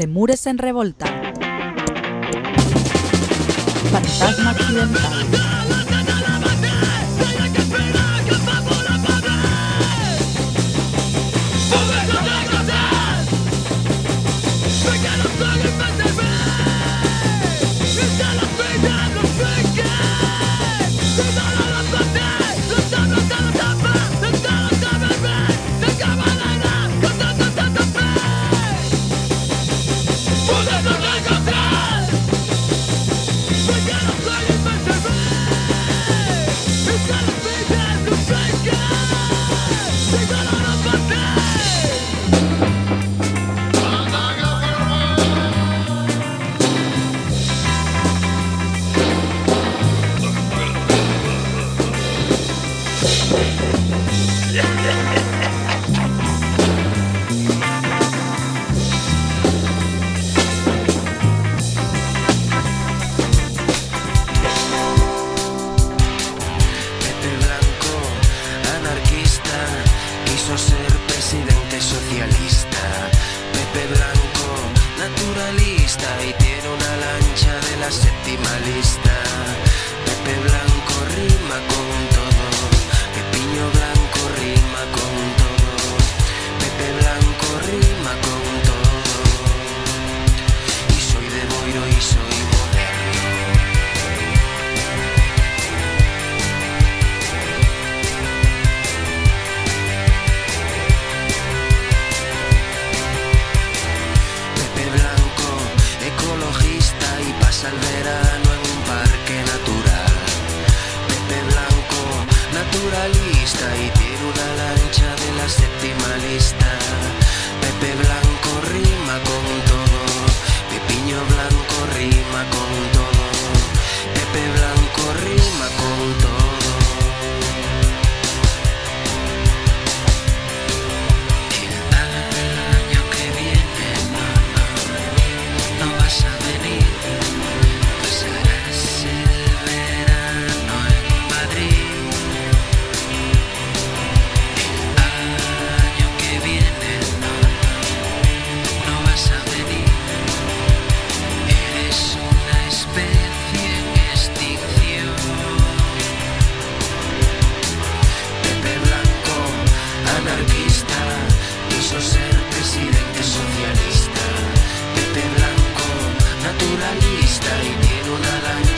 Lemures en revolta. Fantasma accidental. una lista y tiene una lágrima.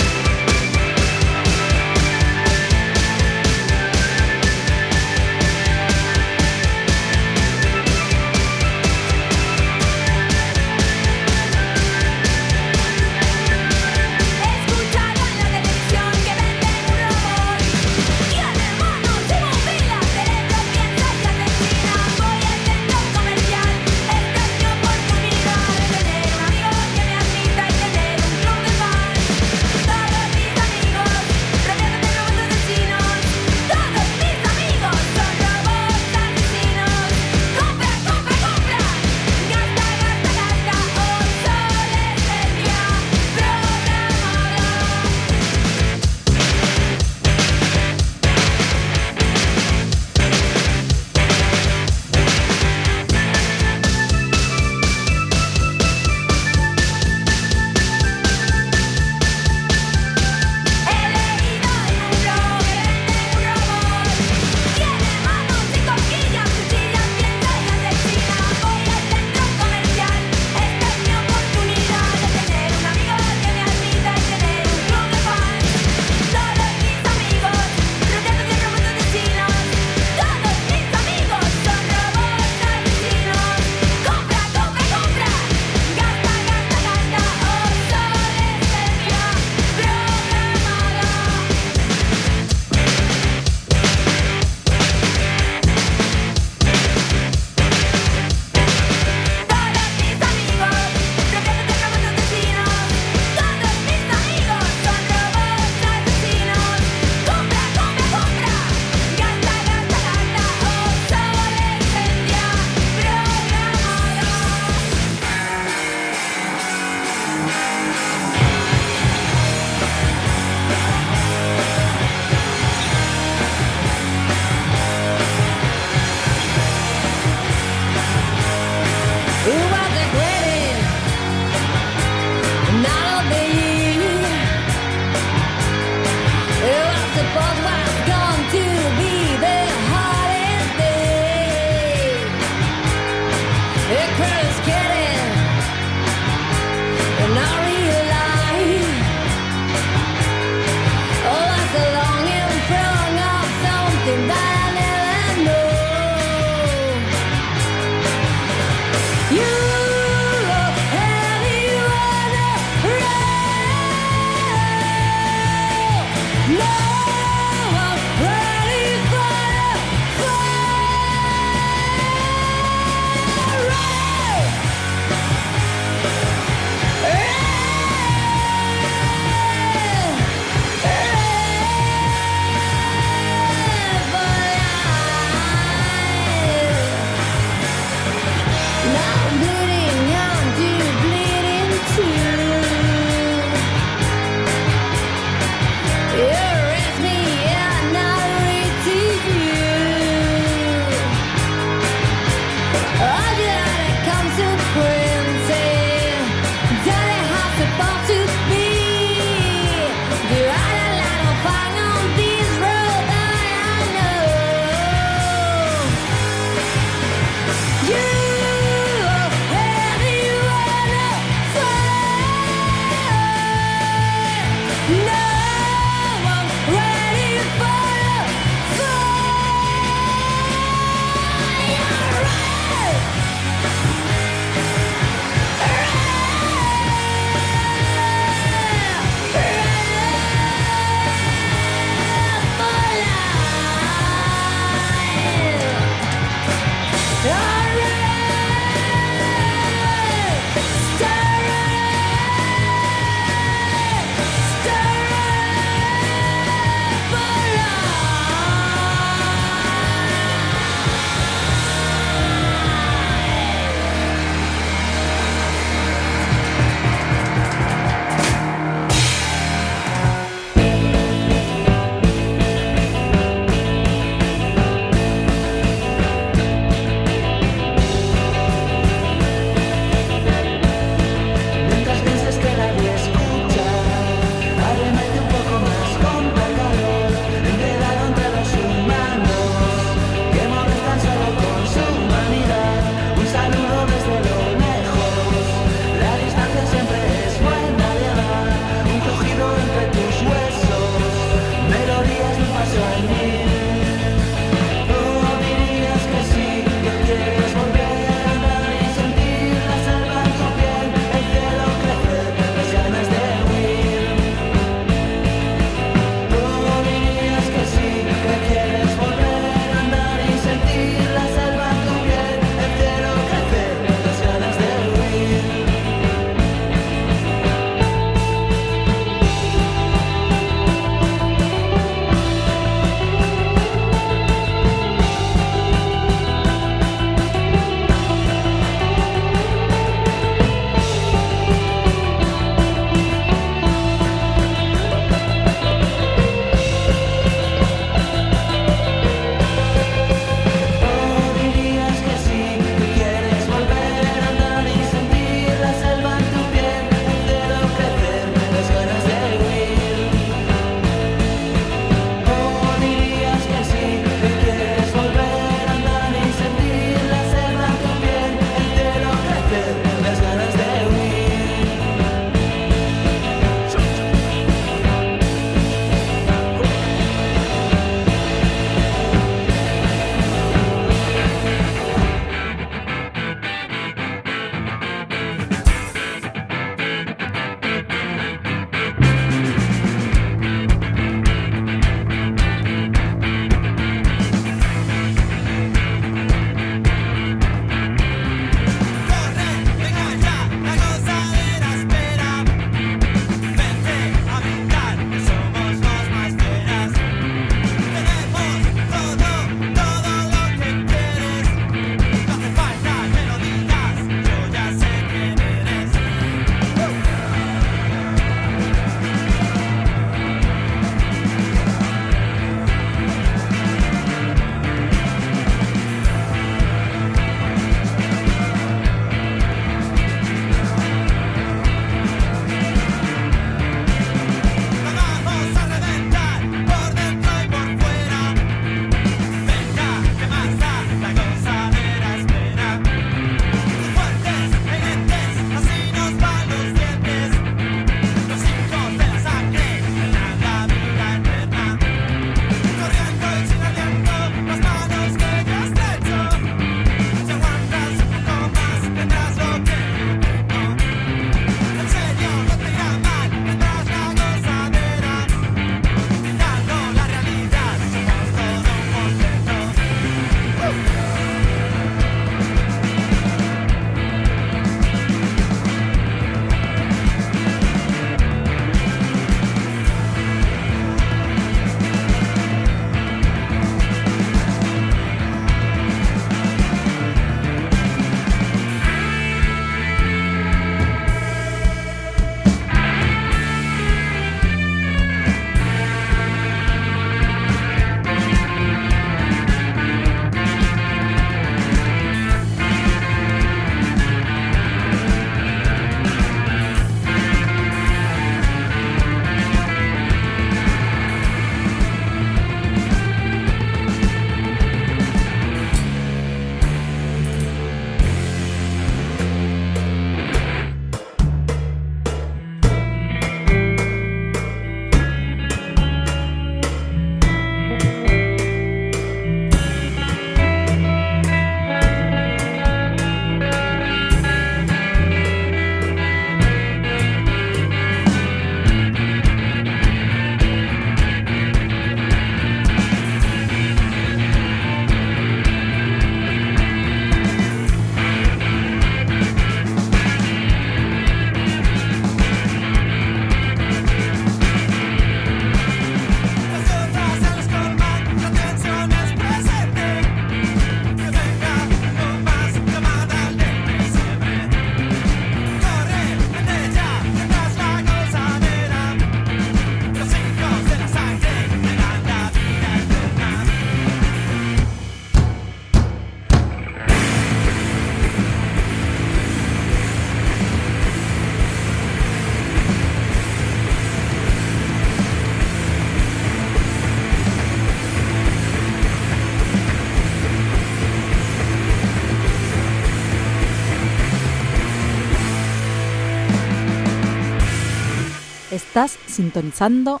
Estás sintonizando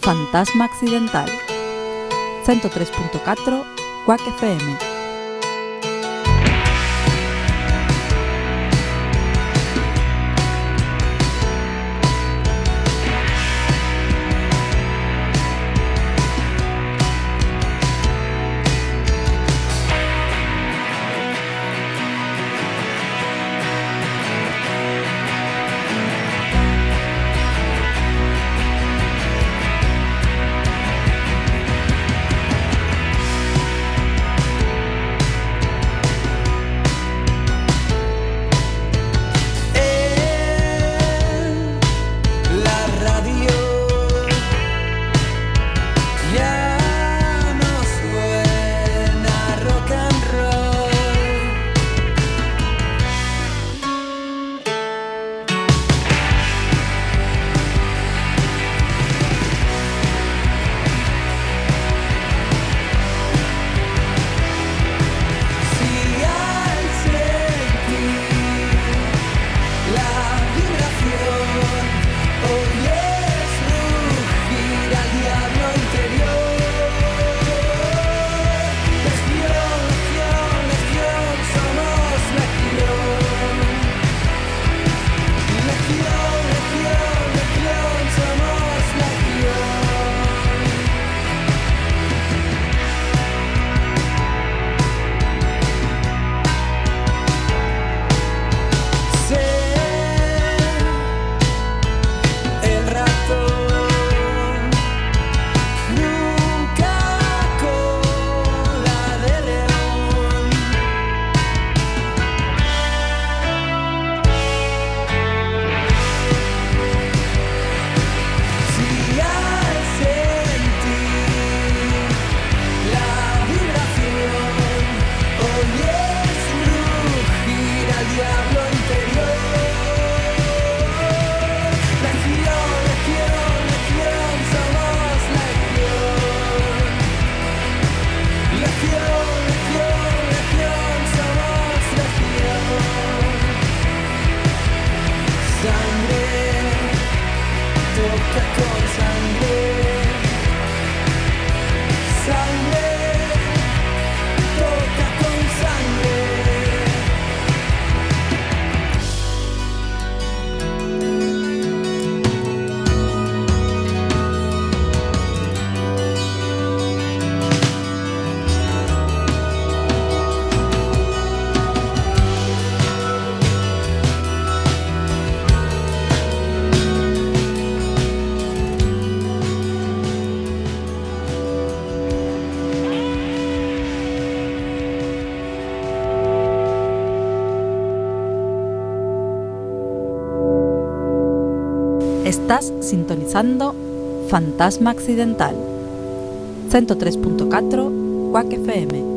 Fantasma Accidental 103.4 Quack FM Sintonizando Fantasma Accidental 103.4 UAC FM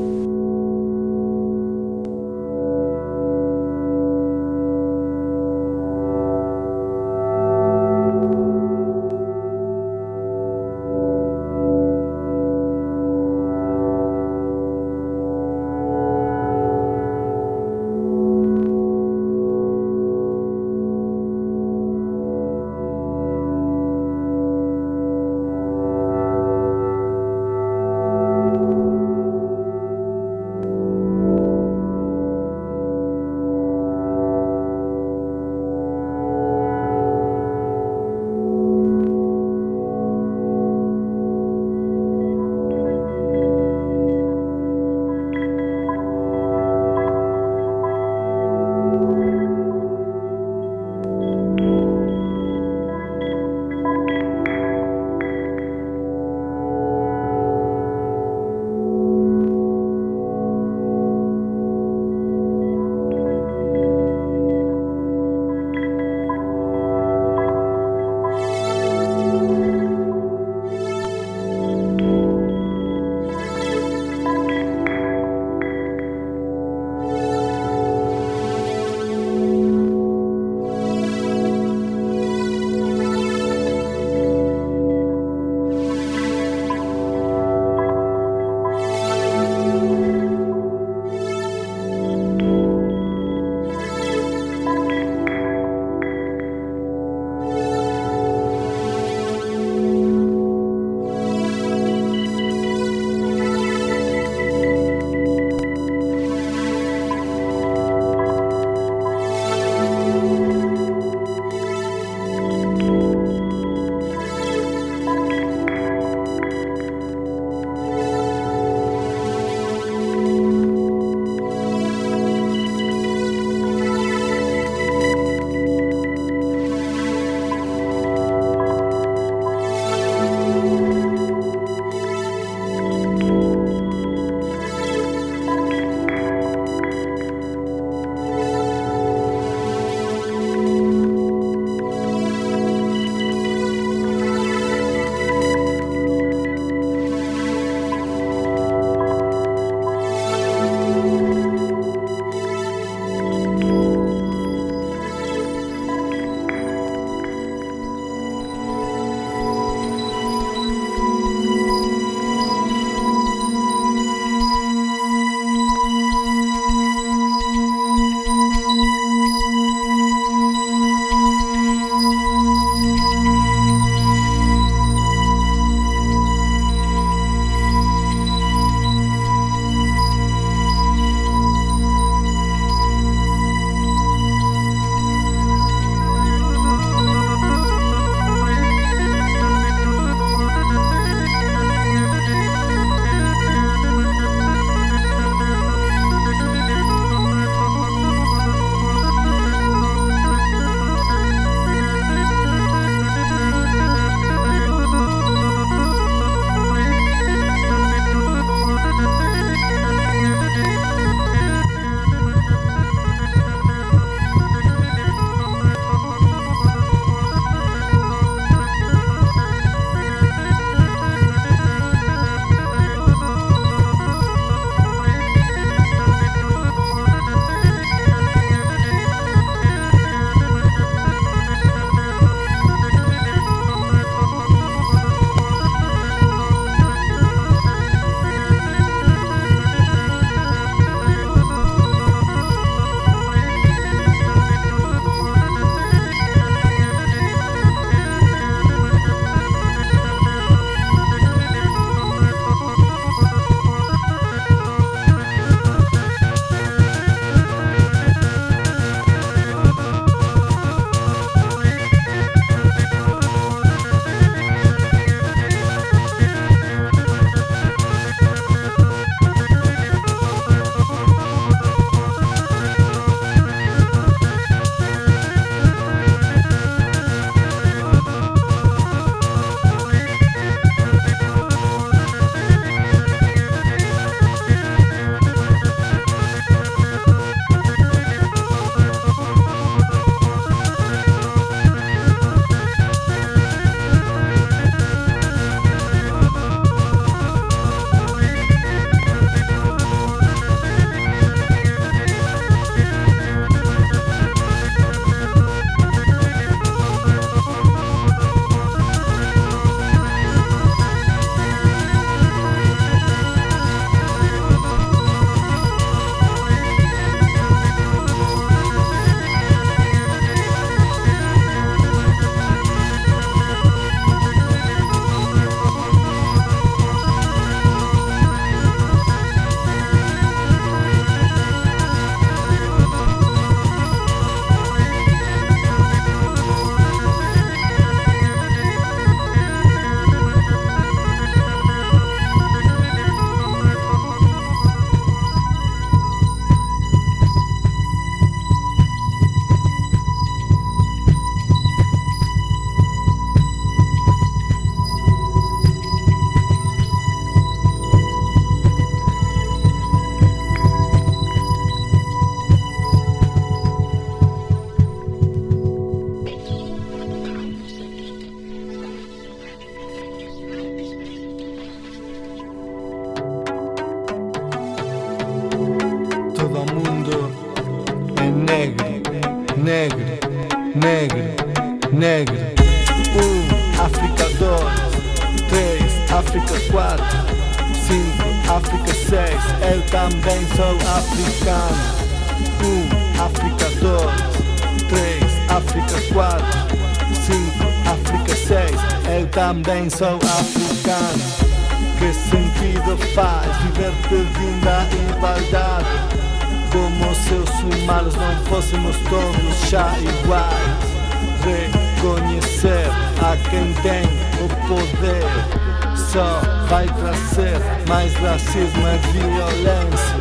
mais racismo e violência.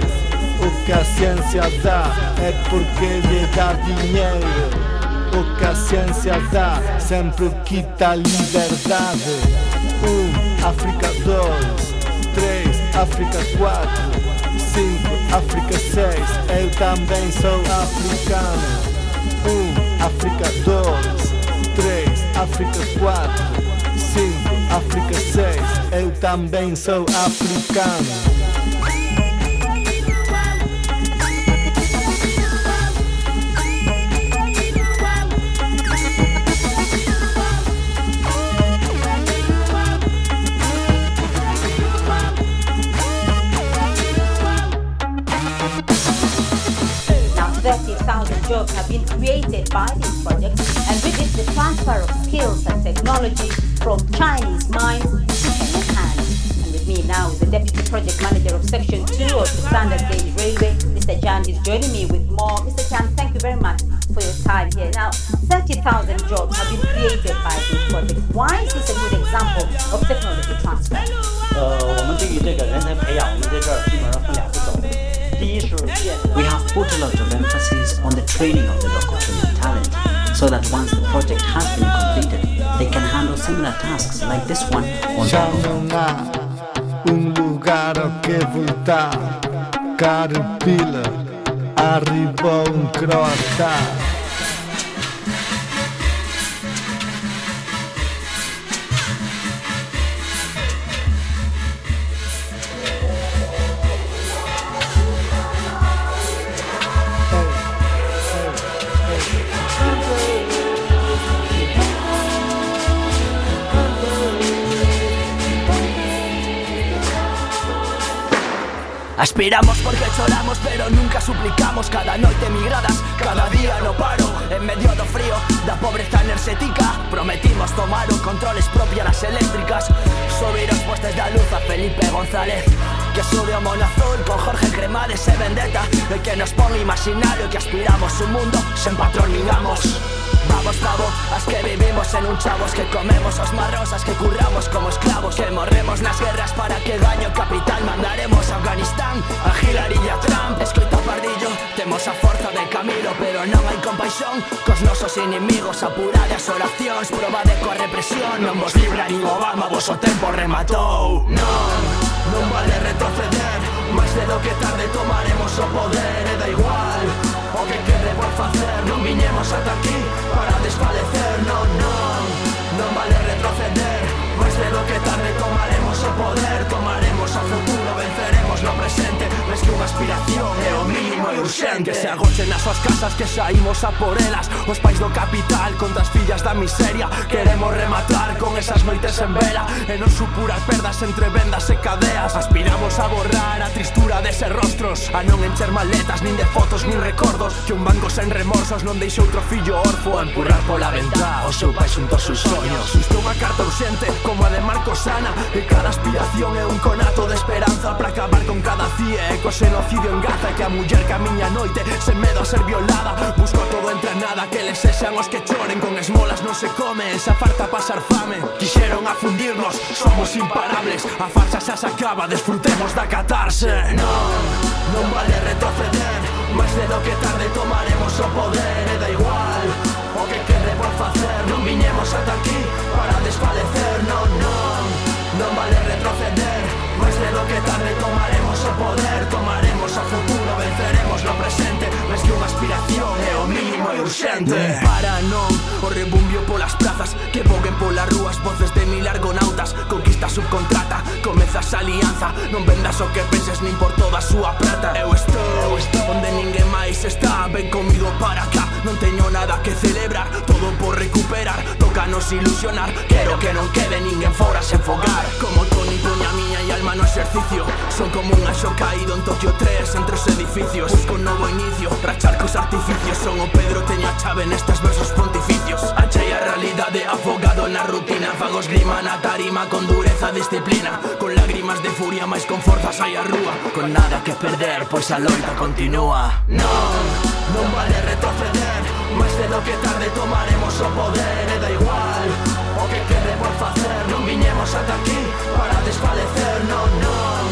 O que a ciência dá é porque lhe dá dinheiro. O que a ciência dá sempre quita liberdade. Um, África 2, 3, África 4, 5, África 6. Eu também sou africano. Um, África 2, 3, África 4, 5, África 6. Eu também sou africano. Now 30,000 jobs have been created by this project and with it the transfer of skills and technology from Chinese mines to Kenyan hands. And with me now is the Deputy Project Manager of Section 2 of the Standard Gauge Railway, Mr. Jan, is joining me with more. Mr. Jan, thank you very much for your time here. Now, 30,000 jobs have been created by this project. Why is this a good example of technology transfer? 呃，我们对于这个人才培养，我们在这儿基本上分两步走。第一是建 We have put a lot of emphasis on the training of the local Kenyan talent so that once the project has been completed, they can handle similar tasks like this one on um lugar ao que voltar. Carpila, arribou um crota. Aspiramos porque choramos pero nunca suplicamos. Cada noite migradas, cada día no paro. En medio do frío, da pobreza enerxética. Prometimos tomar o controles propia das eléctricas. Subir os postes da luz a Felipe González Que sube o Monazul con Jorge Cremades e Vendetta. E que nos pon imaginario que aspiramos un mundo sen patrón, digamos. Vamos pavo, as que vivimos en un chavos Que comemos os marrosas que curramos como esclavos Que morremos nas guerras para que gaño capital. Mandaremos a Afganistán, a Hillary e a Trump. Escoita pardillo, temos a forza de Camilo Pero non hai compaixón. Cos nosos inimigos Apurade as oracións, probade coa represión. Non vos libra nin Obama, vos o tempo rematou. Non, non vale retroceder Mais de lo que tarde tomaremos o poder E da igual, O que queremos facer. Non viñemos ata aquí para desfalecer. Non, non, non vale retroceder. Pois de lo que tarde tomaremos o poder Tomaremos a futuro, venceremos no presente Ves que unha aspiración é o mínimo e urxente Que se agochen as súas casas que saímos a por elas Os pais do capital contra as fillas da miseria. Queremos rematar con esas noites en vela E non supurar perdas entre vendas e cadeas. Aspiramos a borrar a tristura deses rostros A non encher maletas nin de fotos nin recordos. Que un banco sen remorsos non deixe outro fillo orfo A empurrar pola ventá o seu pai xunto aos seus sonhos é unha carta urxente como a de Marcos Sana E cada aspiración é un conato de esperanza para acabar con cada cie E co xenocidio en Gaza que a muller camiña a noite. Sen medo a ser violada Busco todo entre a nada que les sexan os que choren Con esmolas non se come, esa farta pasar fame. Quixeron afundirnos, somos imparables. A farsa xa se acaba, desfrutemos da catarse. Non, non vale retroceder. Mais de do que tarde tomaremos o poder. E da igual, o que quede por facer. Non viñemos ata aquí para desfalecer. Non, non, non vale retroceder. Mais de do que tarde tomaremos poder Tomaremos a futuro, venceremos no presente Mas que unha aspiración é o mínimo e urxente. Para non o rebumbio polas plazas Que voguen polas rúas voces de mil argonautas Conquista subcontrata, con Venzas alianza, non vendas o que penses nin por toda a súa prata Eu estou, eu estou onde ninguén máis está. Ben comigo para cá, non teño nada que celebrar. Todo por recuperar, toca nos ilusionar. Quero que non quede ninguén fora sen fogar. Como Tony poña miña e alma no exercicio Son como un anxo caído en Tokio 3 entre os edificios. Busco un novo inicio, rachar cos artificios. Son o Pedro teño a chave nestes versos pontificios. Achei a realidade afogado na rutina. Fagos grima na tarima con dureza disciplina. Con lágrimas de furia Mais con forza sai a rúa. Con nada que perder, pois a loita continúa. Non, non vale retroceder Máis de lo que tarde tomaremos o poder E da igual o que quede por facer. Non viñemos ata aquí para desfalecer Non, non,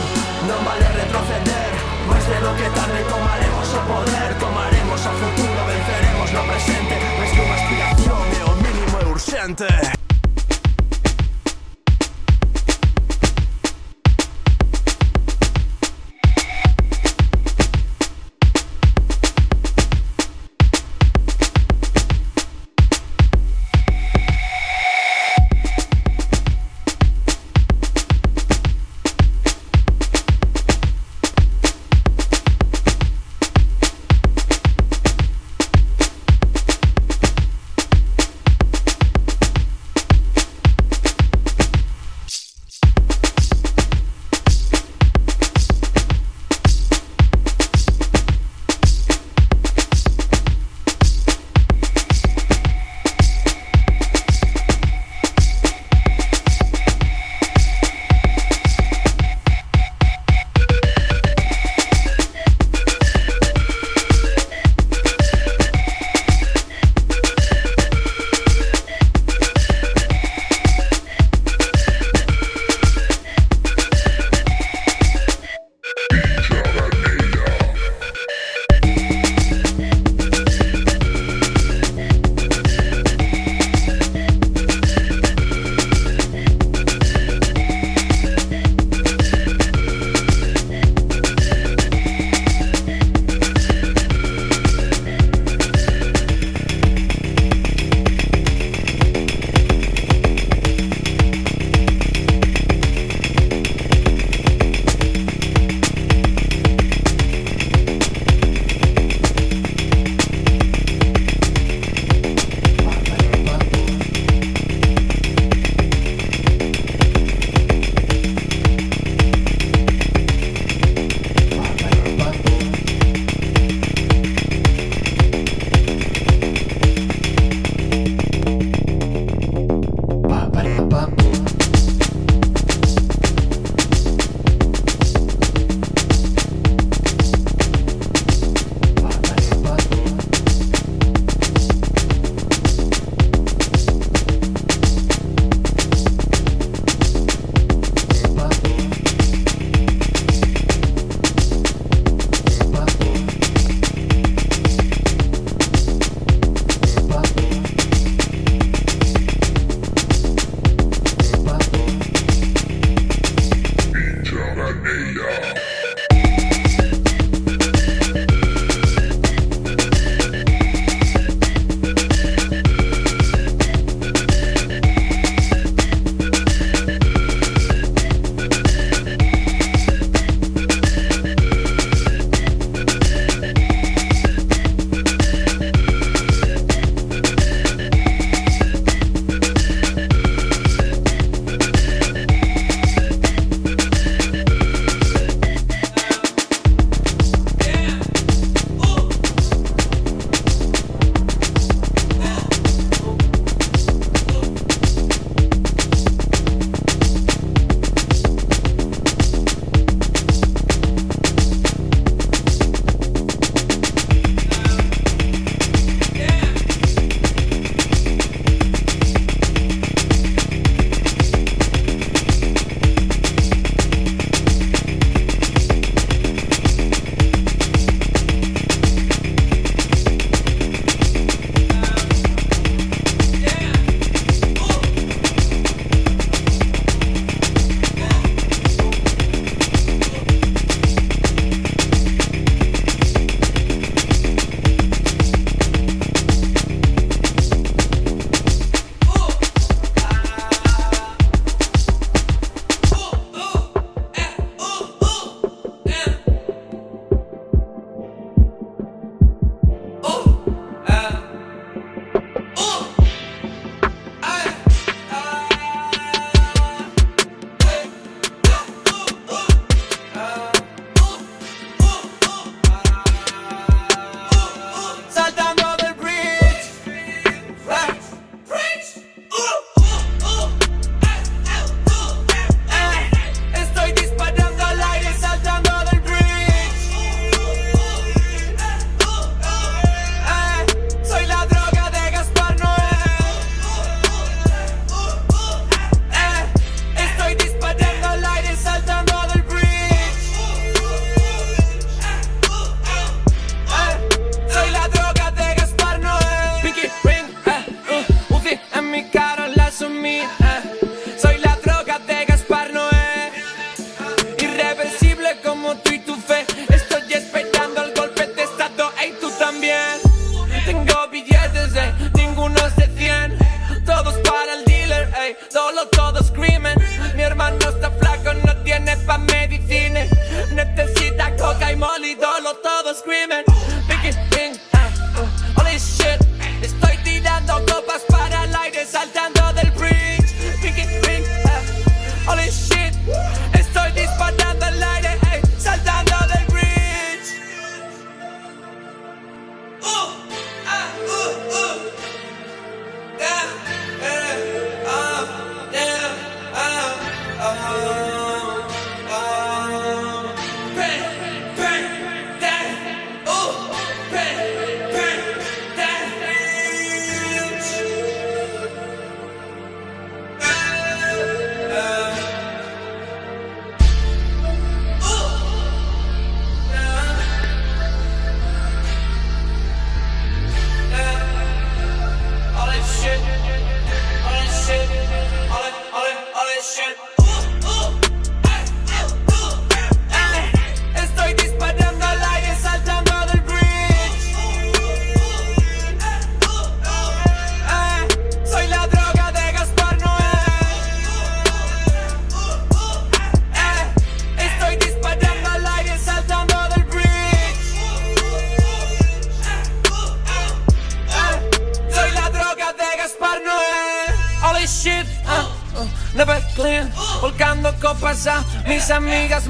non vale retroceder Máis de lo que tarde tomaremos o poder. Tomaremos a futuro, venceremos no presente Máis que unha aspiración é o mínimo e urxente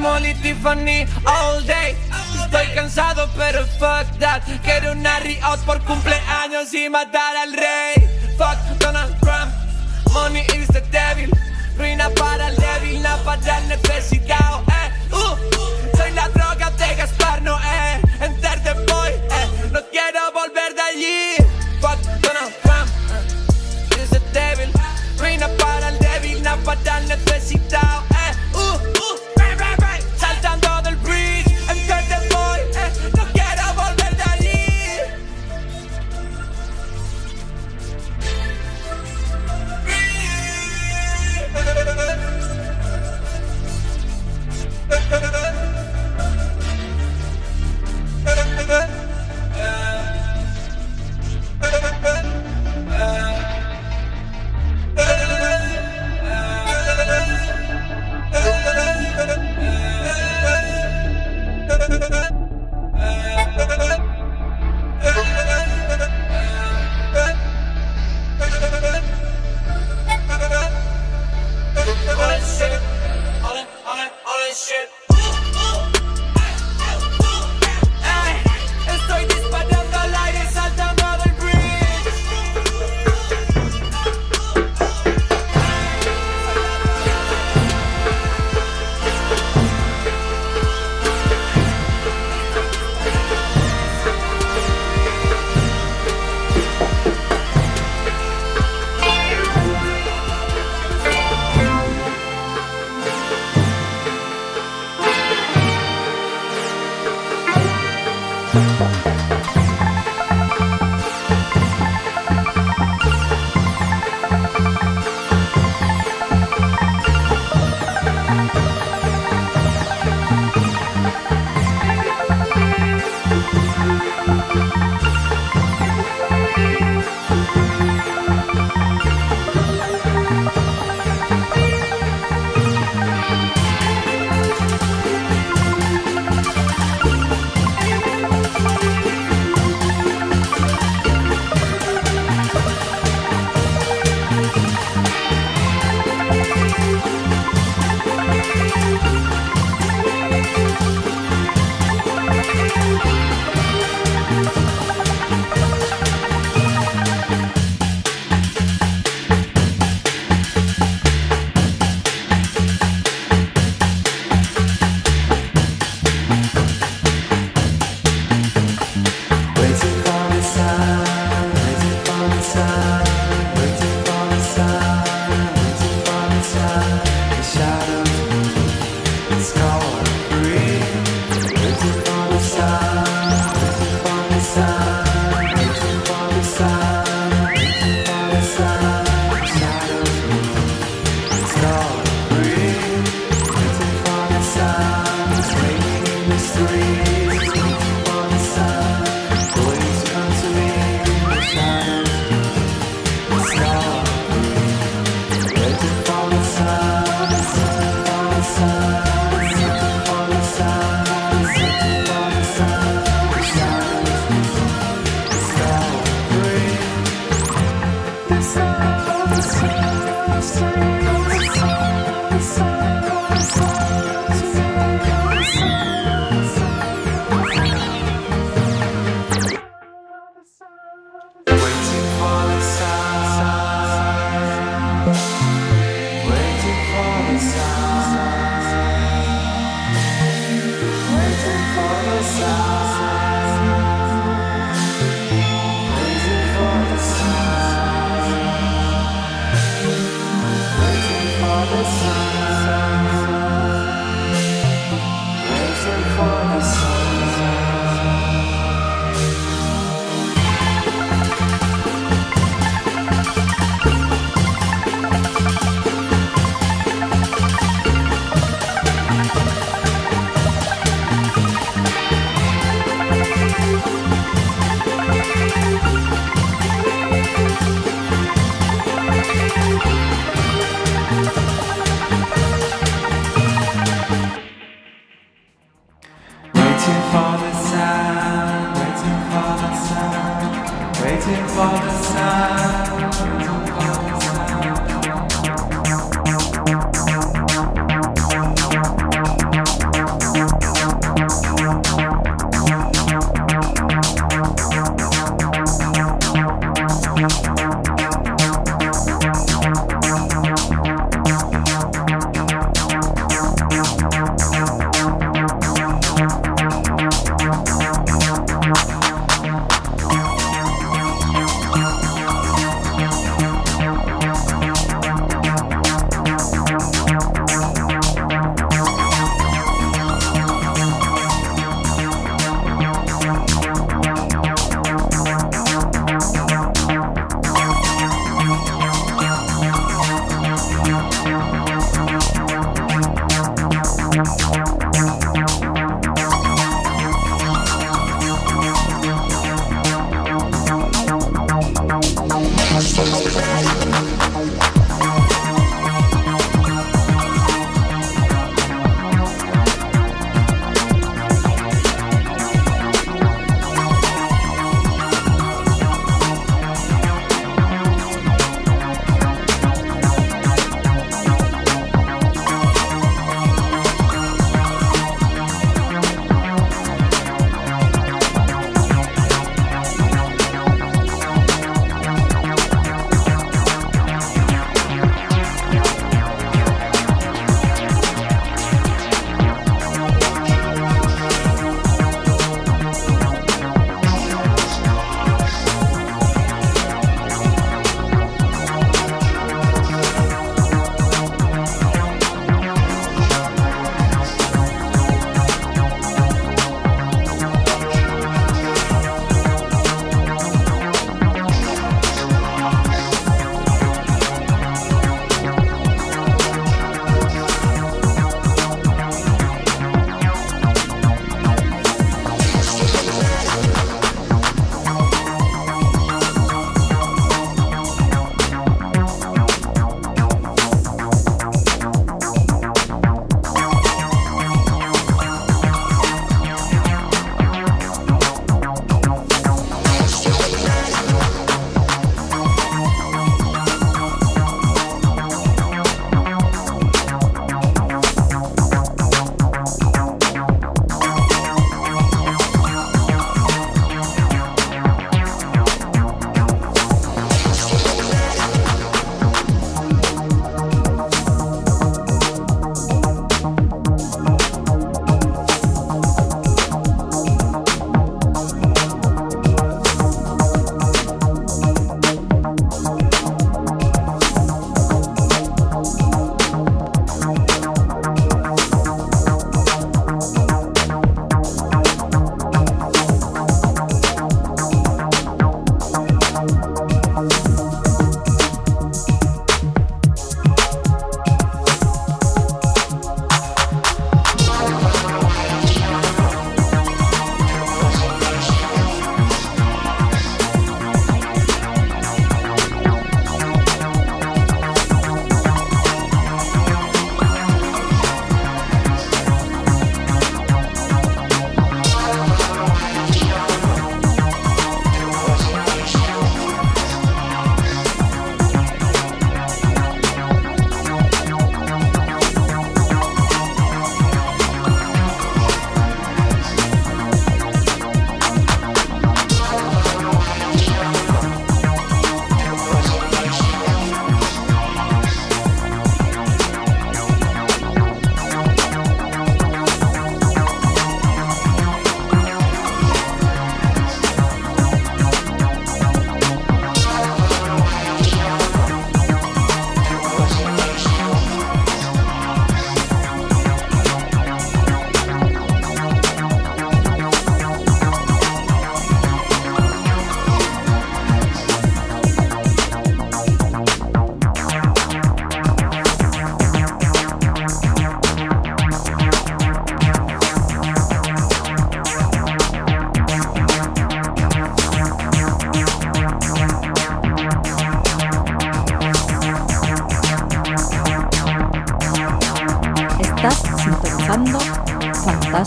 Molly Tiffany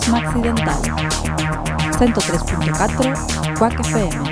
Fantasma Accidental 103.4 Quack FM